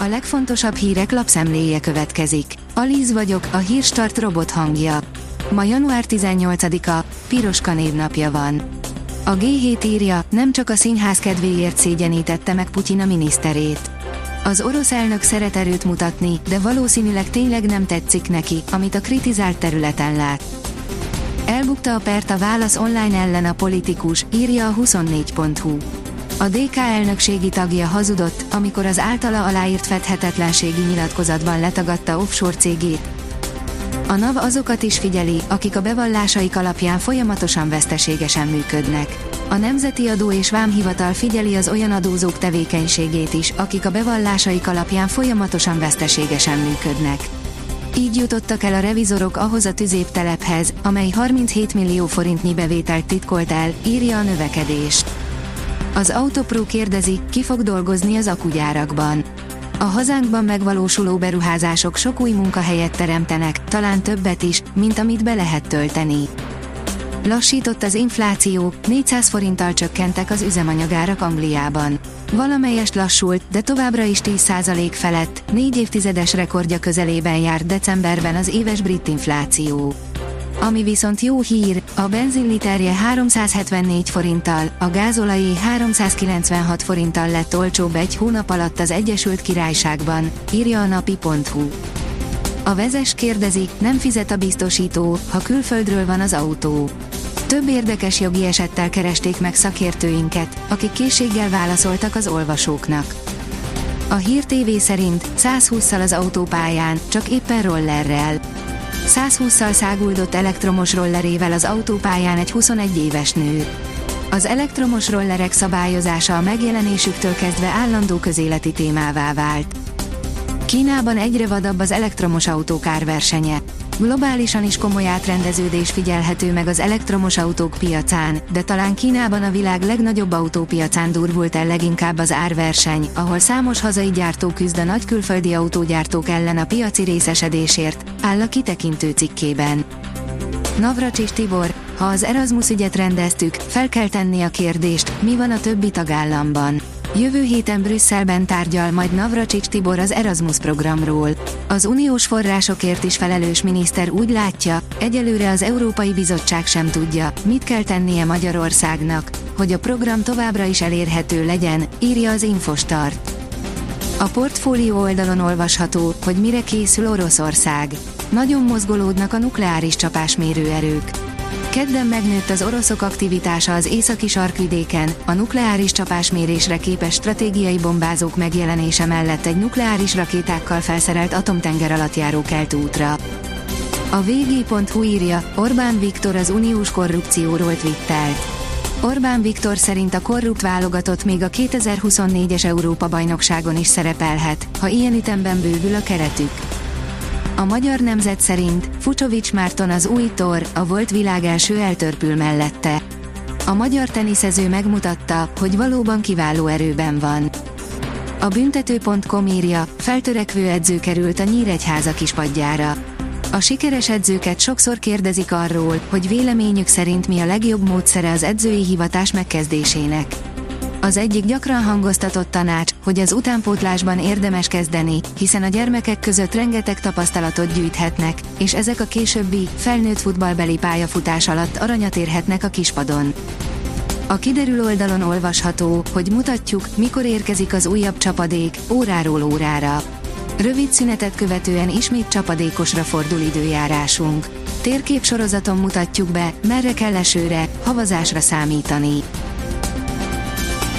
A legfontosabb hírek lapszemléje következik. Alíz vagyok, a hírstart robot hangja. Ma január 18-a, Piroska névnapja van. A G7 írja, nem csak a színház kedvéért szégyenítette meg Putyin a miniszterét. Az orosz elnök szeret erőt mutatni, de valószínűleg tényleg nem tetszik neki, amit a kritizált területen lát. Elbukta a pert a válasz online ellen a politikus, írja a 24.hu. A DK elnökségi tagja hazudott, amikor az általa aláírt fedhetetlenségi nyilatkozatban letagadta offshore cégét. A NAV azokat is figyeli, akik a bevallásaik alapján folyamatosan veszteségesen működnek. A Nemzeti Adó és Vámhivatal figyeli az olyan adózók tevékenységét is, akik a bevallásaik alapján folyamatosan veszteségesen működnek. Így jutottak el a revizorok ahhoz a tüzéptelephez, amely 37 millió forintnyi bevételt titkolt el, írja a növekedést. Az Autopro kérdezi, ki fog dolgozni az akugyárakban. A hazánkban megvalósuló beruházások sok új munkahelyet teremtenek, talán többet is, mint amit be lehet tölteni. Lassított az infláció, 400 forinttal csökkentek az üzemanyagárak Angliában. Valamelyest lassult, de továbbra is 10% felett, négy évtizedes rekordja közelében járt decemberben az éves brit infláció. Ami viszont jó hír, a benzinliterje 374 forinttal, a gázolajé 396 forinttal lett olcsóbb egy hónap alatt az Egyesült Királyságban, írja a napi.hu. A vezes kérdezi, nem fizet a biztosító, ha külföldről van az autó. Több érdekes jogi esettel keresték meg szakértőinket, akik készséggel válaszoltak az olvasóknak. A Hír TV szerint 120-szal az autópályán, csak éppen rollerrel. 120-szal száguldott elektromos rollerével az autópályán egy 21 éves nő. Az elektromos rollerek szabályozása a megjelenésüktől kezdve állandó közéleti témává vált. Kínában egyre vadabb az elektromos autók árversenye. Globálisan is komoly átrendeződés figyelhető meg az elektromos autók piacán, de talán Kínában a világ legnagyobb autópiacán durvult el leginkább az árverseny, ahol számos hazai gyártó küzd a nagy külföldi autógyártók ellen a piaci részesedésért, áll a kitekintő cikkében. Navracsis Tibor, ha az Erasmus ügyet rendeztük, fel kell tenni a kérdést, mi van a többi tagállamban. Jövő héten Brüsszelben tárgyal majd Navracsics Tibor az Erasmus programról. Az uniós forrásokért is felelős miniszter úgy látja, egyelőre az Európai Bizottság sem tudja, mit kell tennie Magyarországnak, hogy a program továbbra is elérhető legyen, írja az Infostart. A portfólió oldalon olvasható, hogy mire készül Oroszország. Nagyon mozgolódnak a nukleáris csapásmérőerők. Kedden megnőtt az oroszok aktivitása az északi sarkvidéken, a nukleáris csapásmérésre képes stratégiai bombázók megjelenése mellett egy nukleáris rakétákkal felszerelt atomtenger alatt járó útra. A vg.hu írja, Orbán Viktor az uniós korrupcióról twittelt. Orbán Viktor szerint a korrupt válogatott még a 2024-es Európa-bajnokságon is szerepelhet, ha ilyen ütemben bővül a keretük. A magyar nemzet szerint Fucsovics Márton az új tor, a volt világ első eltörpül mellette. A magyar teniszező megmutatta, hogy valóban kiváló erőben van. A büntető.com írja, feltörekvő edző került a Nyíregyháza kispadjára. A sikeres edzőket sokszor kérdezik arról, hogy véleményük szerint mi a legjobb módszere az edzői hivatás megkezdésének. Az egyik gyakran hangoztatott tanács, hogy az utánpótlásban érdemes kezdeni, hiszen a gyermekek között rengeteg tapasztalatot gyűjthetnek, és ezek a későbbi, felnőtt futballbeli pályafutás alatt aranyat érhetnek a kispadon. A kiderül oldalon olvasható, hogy mutatjuk, mikor érkezik az újabb csapadék, óráról órára. Rövid szünetet követően ismét csapadékosra fordul időjárásunk. Térkép sorozaton mutatjuk be, merre kell esőre, havazásra számítani.